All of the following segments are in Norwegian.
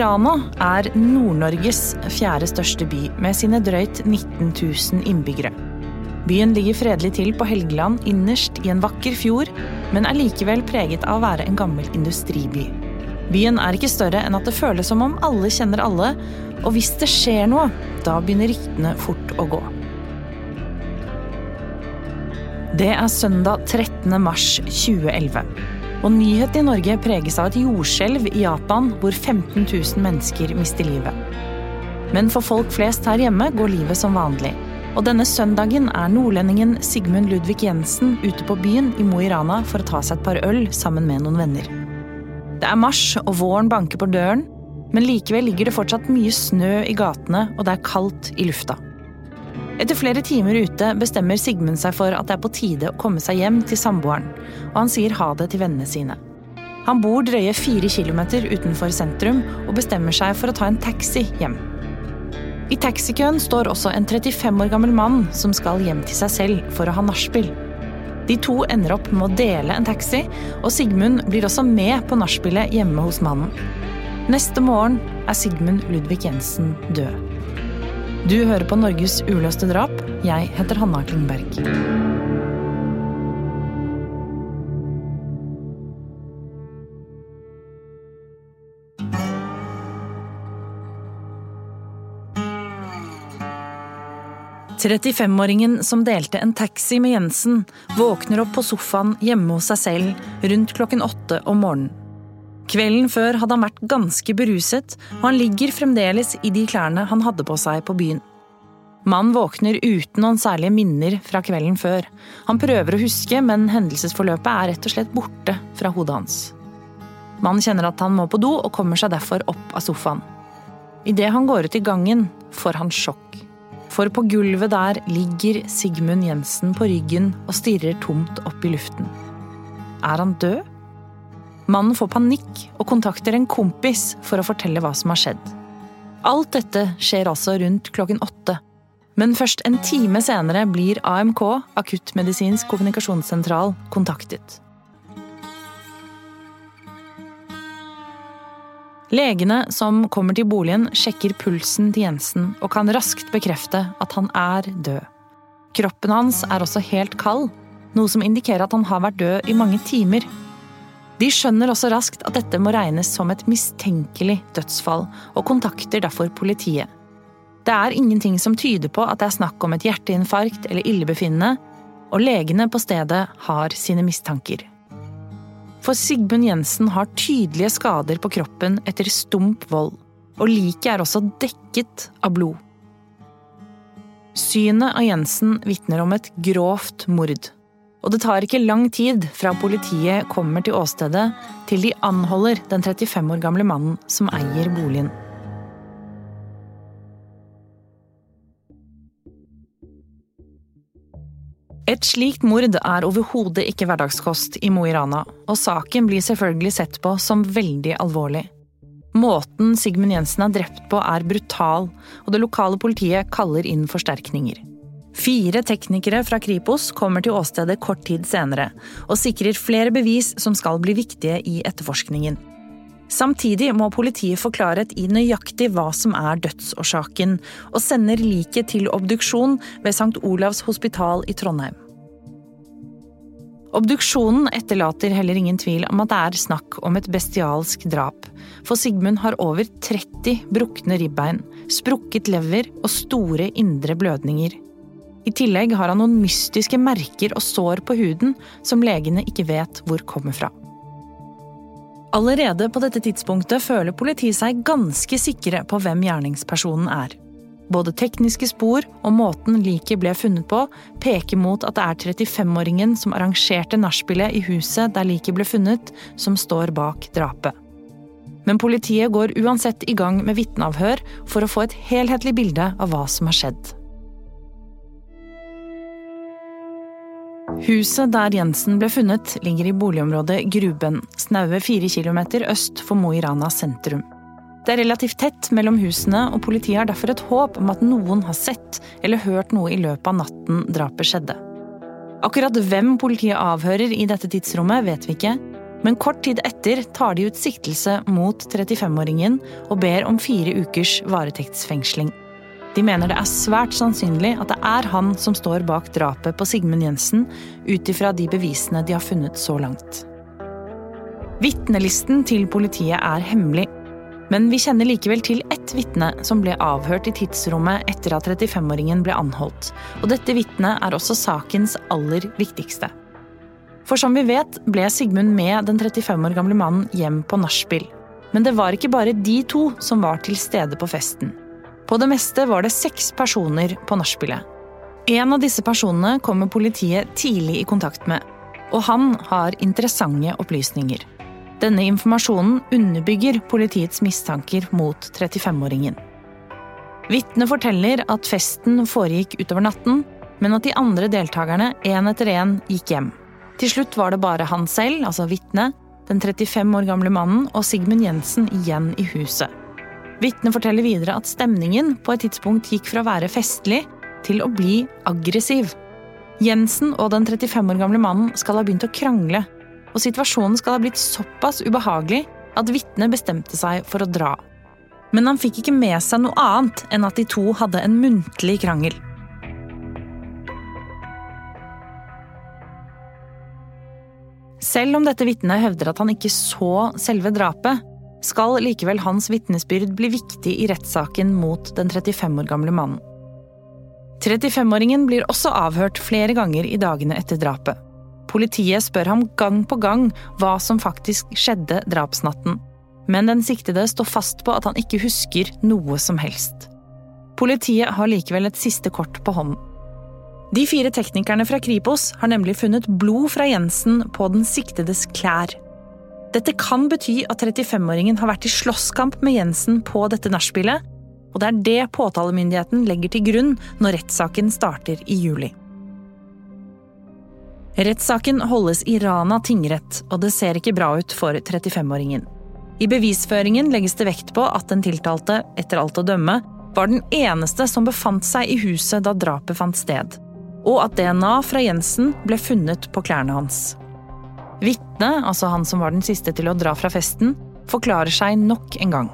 Rana er Nord-Norges fjerde største by, med sine drøyt 19 000 innbyggere. Byen ligger fredelig til på Helgeland, innerst i en vakker fjord, men er likevel preget av å være en gammel industriby. Byen er ikke større enn at det føles som om alle kjenner alle, og hvis det skjer noe, da begynner ryktene fort å gå. Det er søndag 13. mars 2011. Og nyhetene i Norge preges av et jordskjelv i Japan hvor 15 000 mennesker mister livet. Men for folk flest her hjemme går livet som vanlig. Og denne søndagen er nordlendingen Sigmund Ludvig Jensen ute på byen i Mo i Rana for å ta seg et par øl sammen med noen venner. Det er mars, og våren banker på døren, men likevel ligger det fortsatt mye snø i gatene, og det er kaldt i lufta. Etter flere timer ute bestemmer Sigmund seg for at det er på tide å komme seg hjem til samboeren, og han sier ha det til vennene sine. Han bor drøye fire kilometer utenfor sentrum og bestemmer seg for å ta en taxi hjem. I taxikøen står også en 35 år gammel mann som skal hjem til seg selv for å ha nachspiel. De to ender opp med å dele en taxi, og Sigmund blir også med på nachspielet hjemme hos mannen. Neste morgen er Sigmund Ludvig Jensen død. Du hører på Norges uløste drap. Jeg heter Hanna Klingberg. «35-åringen som delte en taxi med Jensen, våkner opp på sofaen hjemme hos seg selv rundt klokken åtte om morgenen. Kvelden før hadde han vært ganske beruset, og han ligger fremdeles i de klærne han hadde på seg på byen. Mannen våkner uten noen særlige minner fra kvelden før. Han prøver å huske, men hendelsesforløpet er rett og slett borte fra hodet hans. Mannen kjenner at han må på do, og kommer seg derfor opp av sofaen. Idet han går ut i gangen, får han sjokk. For på gulvet der ligger Sigmund Jensen på ryggen og stirrer tomt opp i luften. Er han død? Mannen får panikk og kontakter en kompis for å fortelle hva som har skjedd. Alt dette skjer altså rundt klokken åtte. Men først en time senere blir AMK, akuttmedisinsk kommunikasjonssentral, kontaktet. Legene som kommer til boligen, sjekker pulsen til Jensen og kan raskt bekrefte at han er død. Kroppen hans er også helt kald, noe som indikerer at han har vært død i mange timer de skjønner også raskt at dette må regnes som et mistenkelig dødsfall, og kontakter derfor politiet. Det er ingenting som tyder på at det er snakk om et hjerteinfarkt eller illebefinnende, og legene på stedet har sine mistanker. For Sigmund Jensen har tydelige skader på kroppen etter stump vold, og liket er også dekket av blod. Synet av Jensen vitner om et grovt mord. Og det tar ikke lang tid fra politiet kommer til åstedet, til de anholder den 35 år gamle mannen som eier boligen. Et slikt mord er overhodet ikke hverdagskost i Mo i Rana, og saken blir selvfølgelig sett på som veldig alvorlig. Måten Sigmund Jensen er drept på er brutal, og det lokale politiet kaller inn forsterkninger. Fire teknikere fra Kripos kommer til åstedet kort tid senere og sikrer flere bevis som skal bli viktige i etterforskningen. Samtidig må politiet få klarhet i nøyaktig hva som er dødsårsaken, og sender liket til obduksjon ved St. Olavs hospital i Trondheim. Obduksjonen etterlater heller ingen tvil om at det er snakk om et bestialsk drap, for Sigmund har over 30 brukne ribbein, sprukket lever og store indre blødninger. I tillegg har han noen mystiske merker og sår på huden som legene ikke vet hvor kommer fra. Allerede på dette tidspunktet føler politiet seg ganske sikre på hvem gjerningspersonen er. Både tekniske spor og måten liket ble funnet på, peker mot at det er 35-åringen som arrangerte nachspielet i huset der liket ble funnet, som står bak drapet. Men politiet går uansett i gang med vitneavhør for å få et helhetlig bilde av hva som har skjedd. Huset der Jensen ble funnet, ligger i boligområdet Gruben, snaue fire kilometer øst for Mo i Rana sentrum. Det er relativt tett mellom husene, og politiet har derfor et håp om at noen har sett eller hørt noe i løpet av natten drapet skjedde. Akkurat hvem politiet avhører i dette tidsrommet, vet vi ikke, men kort tid etter tar de ut siktelse mot 35-åringen og ber om fire ukers varetektsfengsling. De mener det er svært sannsynlig at det er han som står bak drapet på Sigmund Jensen, ut ifra de bevisene de har funnet så langt. Vitnelisten til politiet er hemmelig, men vi kjenner likevel til ett vitne som ble avhørt i tidsrommet etter at 35-åringen ble anholdt. Og dette vitnet er også sakens aller viktigste. For som vi vet, ble Sigmund med den 35 år gamle mannen hjem på nachspiel. Men det var ikke bare de to som var til stede på festen. På det meste var det seks personer på nachspielet. En av disse personene kommer politiet tidlig i kontakt med, og han har interessante opplysninger. Denne informasjonen underbygger politiets mistanker mot 35-åringen. Vitnet forteller at festen foregikk utover natten, men at de andre deltakerne én etter én gikk hjem. Til slutt var det bare han selv, altså vitnet, den 35 år gamle mannen og Sigmund Jensen igjen i huset. Vitnet forteller videre at stemningen på et tidspunkt gikk fra å være festlig til å bli aggressiv. Jensen og den 35 år gamle mannen skal ha begynt å krangle og situasjonen skal ha blitt såpass ubehagelig at vitnet bestemte seg for å dra. Men han fikk ikke med seg noe annet enn at de to hadde en muntlig krangel. Selv om dette vitnet hevder at han ikke så selve drapet, skal likevel hans vitnesbyrd bli viktig i rettssaken mot den 35 år gamle mannen. 35-åringen blir også avhørt flere ganger i dagene etter drapet. Politiet spør ham gang på gang hva som faktisk skjedde drapsnatten, men den siktede står fast på at han ikke husker noe som helst. Politiet har likevel et siste kort på hånden. De fire teknikerne fra Kripos har nemlig funnet blod fra Jensen på den siktedes klær. Dette kan bety at 35-åringen har vært i slåsskamp med Jensen på dette nachspielet, og det er det påtalemyndigheten legger til grunn når rettssaken starter i juli. Rettssaken holdes i Rana tingrett, og det ser ikke bra ut for 35-åringen. I bevisføringen legges det vekt på at den tiltalte, etter alt å dømme, var den eneste som befant seg i huset da drapet fant sted, og at DNA fra Jensen ble funnet på klærne hans. Vitnet, altså han som var den siste til å dra fra festen, forklarer seg nok en gang.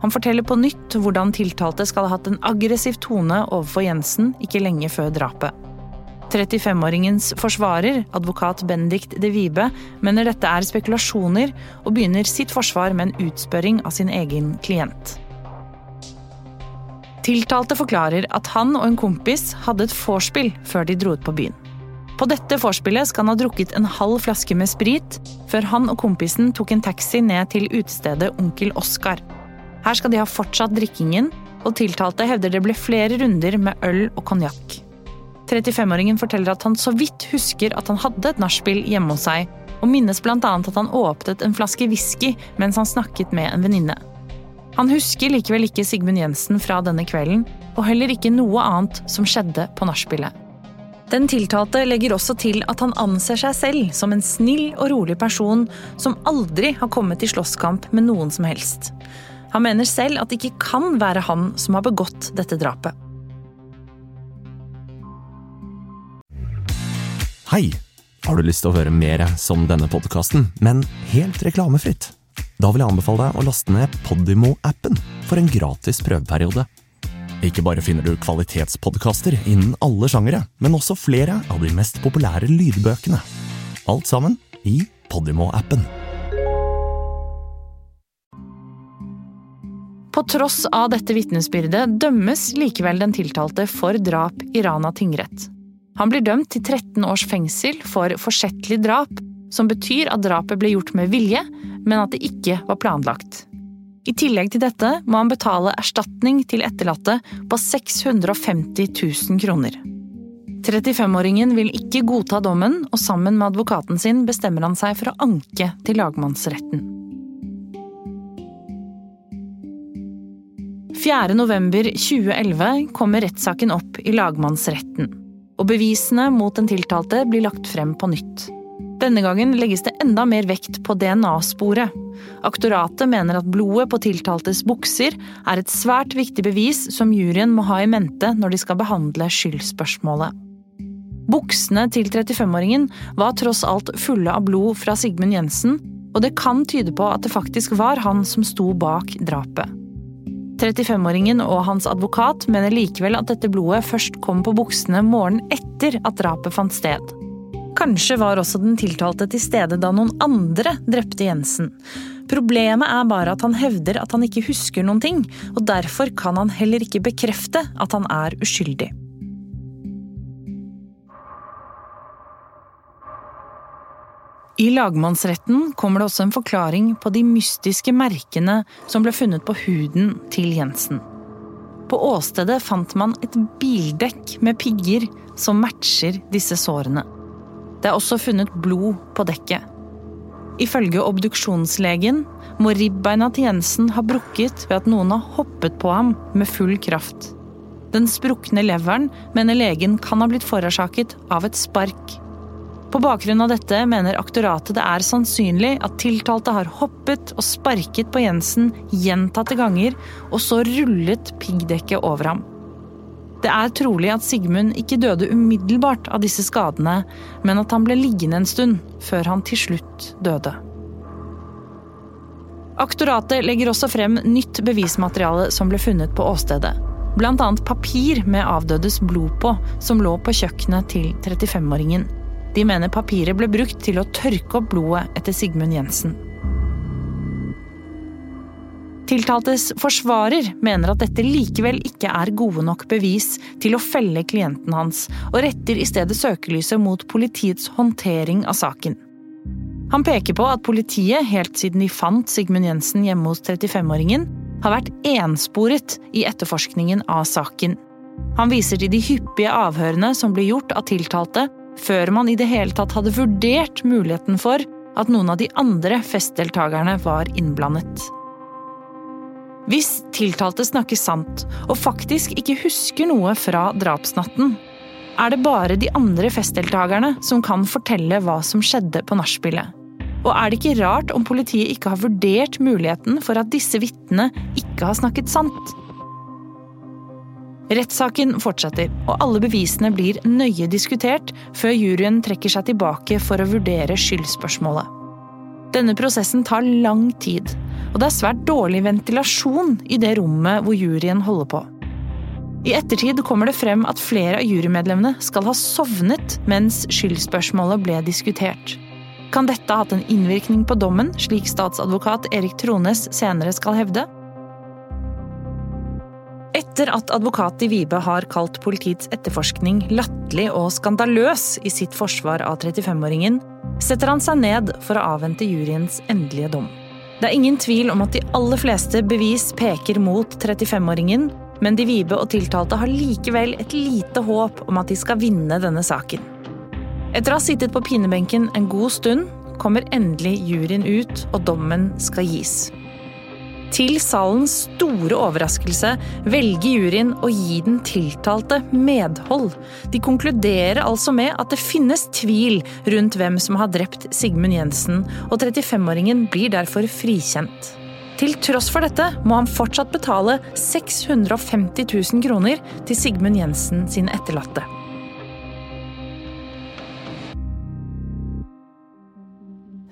Han forteller på nytt hvordan tiltalte skal ha hatt en aggressiv tone overfor Jensen ikke lenge før drapet. 35-åringens forsvarer, advokat Benedikt de Vibe, mener dette er spekulasjoner, og begynner sitt forsvar med en utspørring av sin egen klient. Tiltalte forklarer at han og en kompis hadde et vorspiel før de dro ut på byen. På dette vorspielet skal han ha drukket en halv flaske med sprit, før han og kompisen tok en taxi ned til utestedet Onkel Oskar. Her skal de ha fortsatt drikkingen, og tiltalte hevder det ble flere runder med øl og konjakk. 35-åringen forteller at han så vidt husker at han hadde et nachspiel hjemme hos seg, og minnes bl.a. at han åpnet en flaske whisky mens han snakket med en venninne. Han husker likevel ikke Sigmund Jensen fra denne kvelden, og heller ikke noe annet som skjedde på nachspielet. Den tiltalte legger også til at han anser seg selv som en snill og rolig person som aldri har kommet i slåsskamp med noen som helst. Han mener selv at det ikke kan være han som har begått dette drapet. Hei! Har du lyst til å høre mer som denne podkasten, men helt reklamefritt? Da vil jeg anbefale deg å laste ned Podimo-appen for en gratis prøveperiode. Ikke bare finner du kvalitetspodkaster innen alle sjangere, men også flere av de mest populære lydbøkene. Alt sammen i Podimo-appen. På tross av dette vitnesbyrdet dømmes likevel den tiltalte for drap i Rana tingrett. Han blir dømt til 13 års fengsel for forsettlig drap, som betyr at drapet ble gjort med vilje, men at det ikke var planlagt. I tillegg til dette må han betale erstatning til etterlatte på 650 000 kroner. 35-åringen vil ikke godta dommen, og sammen med advokaten sin bestemmer han seg for å anke til lagmannsretten. 4.11.2011 kommer rettssaken opp i lagmannsretten. Og bevisene mot den tiltalte blir lagt frem på nytt. Denne gangen legges det enda mer vekt på DNA-sporet. Aktoratet mener at blodet på tiltaltes bukser er et svært viktig bevis som juryen må ha i mente når de skal behandle skyldspørsmålet. Buksene til 35-åringen var tross alt fulle av blod fra Sigmund Jensen, og det kan tyde på at det faktisk var han som sto bak drapet. 35-åringen og hans advokat mener likevel at dette blodet først kom på buksene morgenen etter at drapet fant sted. Kanskje var også den tiltalte til stede da noen andre drepte Jensen. Problemet er bare at han hevder at han ikke husker noen ting, og derfor kan han heller ikke bekrefte at han er uskyldig. I lagmannsretten kommer det også en forklaring på de mystiske merkene som ble funnet på huden til Jensen. På åstedet fant man et bildekk med pigger som matcher disse sårene. Det er også funnet blod på dekket. Ifølge obduksjonslegen må ribbeina til Jensen ha brukket ved at noen har hoppet på ham med full kraft. Den sprukne leveren mener legen kan ha blitt forårsaket av et spark på bakgrunn av dette mener aktoratet det er sannsynlig at tiltalte har hoppet og sparket på Jensen gjentatte ganger, og så rullet piggdekket over ham. Det er trolig at Sigmund ikke døde umiddelbart av disse skadene, men at han ble liggende en stund før han til slutt døde. Aktoratet legger også frem nytt bevismateriale som ble funnet på åstedet. Annet papir med avdødes blod på, som lå på kjøkkenet til 35-åringen. De mener papiret ble brukt til å tørke opp blodet etter Sigmund Jensen. Tiltaltes forsvarer mener at dette likevel ikke er gode nok bevis til å felle klienten hans, og retter i stedet søkelyset mot politiets håndtering av saken. Han peker på at politiet, helt siden de fant Sigmund Jensen hjemme hos 35-åringen, har vært ensporet i etterforskningen av saken. Han viser til de hyppige avhørene som ble gjort av tiltalte, før man i det hele tatt hadde vurdert muligheten for at noen av de andre festdeltakerne var innblandet. Hvis tiltalte snakker sant og faktisk ikke husker noe fra drapsnatten, er det bare de andre festdeltakerne som kan fortelle hva som skjedde på nachspielet. Og er det ikke rart om politiet ikke har vurdert muligheten for at disse vitnene ikke har snakket sant? Rettssaken fortsetter, og alle bevisene blir nøye diskutert før juryen trekker seg tilbake for å vurdere skyldspørsmålet. Denne prosessen tar lang tid, og det er svært dårlig ventilasjon i det rommet hvor juryen holder på. I ettertid kommer det frem at flere av jurymedlemmene skal ha sovnet mens skyldspørsmålet ble diskutert. Kan dette ha hatt en innvirkning på dommen, slik statsadvokat Erik Trones senere skal hevde? Etter at advokat i Vibe har kalt politiets etterforskning latterlig og skandaløs i sitt forsvar av 35-åringen, setter han seg ned for å avvente juryens endelige dom. Det er ingen tvil om at de aller fleste bevis peker mot 35-åringen, men de Vibe og tiltalte har likevel et lite håp om at de skal vinne denne saken. Etter å ha sittet på pinebenken en god stund, kommer endelig juryen ut, og dommen skal gis. Til salens store overraskelse velger juryen å gi den tiltalte medhold. De konkluderer altså med at det finnes tvil rundt hvem som har drept Sigmund Jensen, og 35-åringen blir derfor frikjent. Til tross for dette må han fortsatt betale 650 000 kroner til Sigmund Jensen sine etterlatte.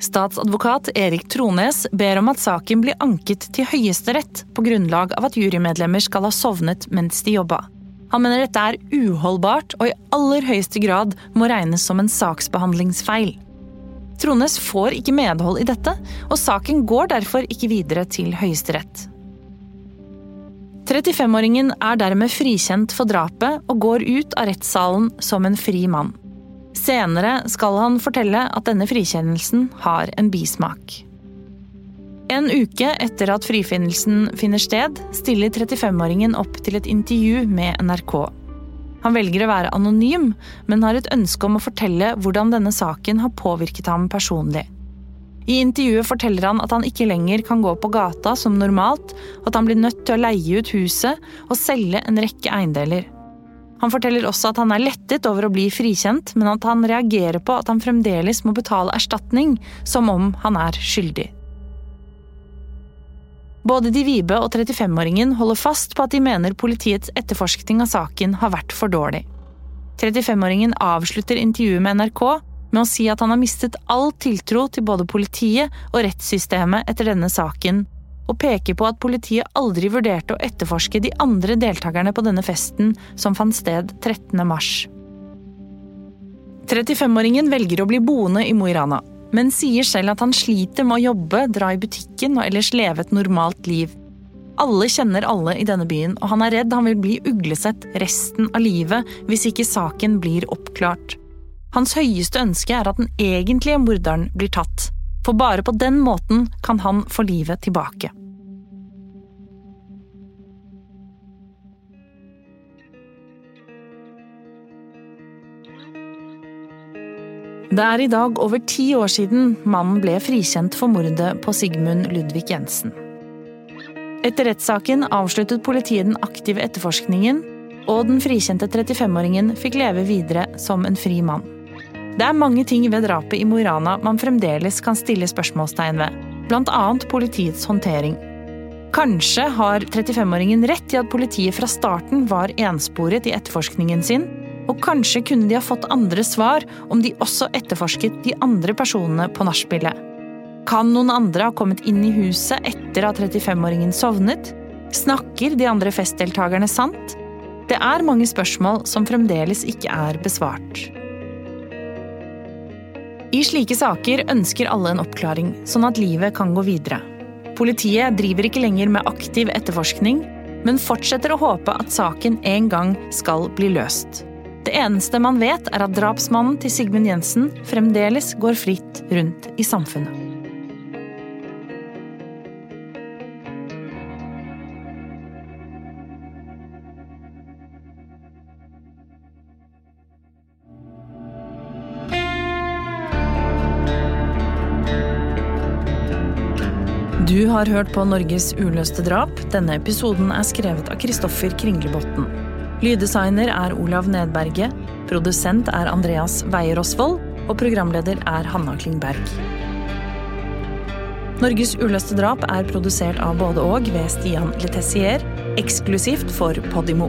Statsadvokat Erik Trones ber om at saken blir anket til Høyesterett på grunnlag av at jurymedlemmer skal ha sovnet mens de jobba. Han mener dette er uholdbart og i aller høyeste grad må regnes som en saksbehandlingsfeil. Trones får ikke medhold i dette, og saken går derfor ikke videre til Høyesterett. 35-åringen er dermed frikjent for drapet og går ut av rettssalen som en fri mann. Senere skal han fortelle at denne frikjennelsen har en bismak. En uke etter at frifinnelsen finner sted, stiller 35-åringen opp til et intervju med NRK. Han velger å være anonym, men har et ønske om å fortelle hvordan denne saken har påvirket ham personlig. I intervjuet forteller han at han ikke lenger kan gå på gata som normalt, og at han blir nødt til å leie ut huset og selge en rekke eiendeler. Han forteller også at han er lettet over å bli frikjent, men at han reagerer på at han fremdeles må betale erstatning, som om han er skyldig. Både De Vibe og 35-åringen holder fast på at de mener politiets etterforskning av saken har vært for dårlig. 35-åringen avslutter intervjuet med NRK med å si at han har mistet all tiltro til både politiet og rettssystemet etter denne saken, og peker på at politiet aldri vurderte å etterforske de andre deltakerne på denne festen som fant sted 13. mars. 35-åringen velger å bli boende i Mo i Rana, men sier selv at han sliter med å jobbe, dra i butikken og ellers leve et normalt liv. Alle kjenner alle i denne byen, og han er redd han vil bli uglesett resten av livet hvis ikke saken blir oppklart. Hans høyeste ønske er at den egentlige morderen blir tatt, for bare på den måten kan han få livet tilbake. Det er i dag over ti år siden mannen ble frikjent for mordet på Sigmund Ludvig Jensen. Etter rettssaken avsluttet politiet den aktive etterforskningen, og den frikjente 35-åringen fikk leve videre som en fri mann. Det er mange ting ved drapet i Mo i Rana man fremdeles kan stille spørsmålstegn ved, bl.a. politiets håndtering. Kanskje har 35-åringen rett i at politiet fra starten var ensporet i etterforskningen sin, og kanskje kunne de ha fått andre svar om de også etterforsket de andre personene på nachspielet. Kan noen andre ha kommet inn i huset etter at 35-åringen sovnet? Snakker de andre festdeltakerne sant? Det er mange spørsmål som fremdeles ikke er besvart. I slike saker ønsker alle en oppklaring, sånn at livet kan gå videre. Politiet driver ikke lenger med aktiv etterforskning, men fortsetter å håpe at saken en gang skal bli løst. Det eneste man vet, er at drapsmannen til Sigmund Jensen fremdeles går fritt rundt i samfunnet. Du har hørt på Norges uløste drap. Denne episoden er skrevet av Kristoffer Kringlebotn. Lyddesigner er Olav Nedberget. Produsent er Andreas Weier Osvold. Og programleder er Hanna Klingberg. Norges uløste drap er produsert av både og ved Stian Letessier, eksklusivt for Podimo.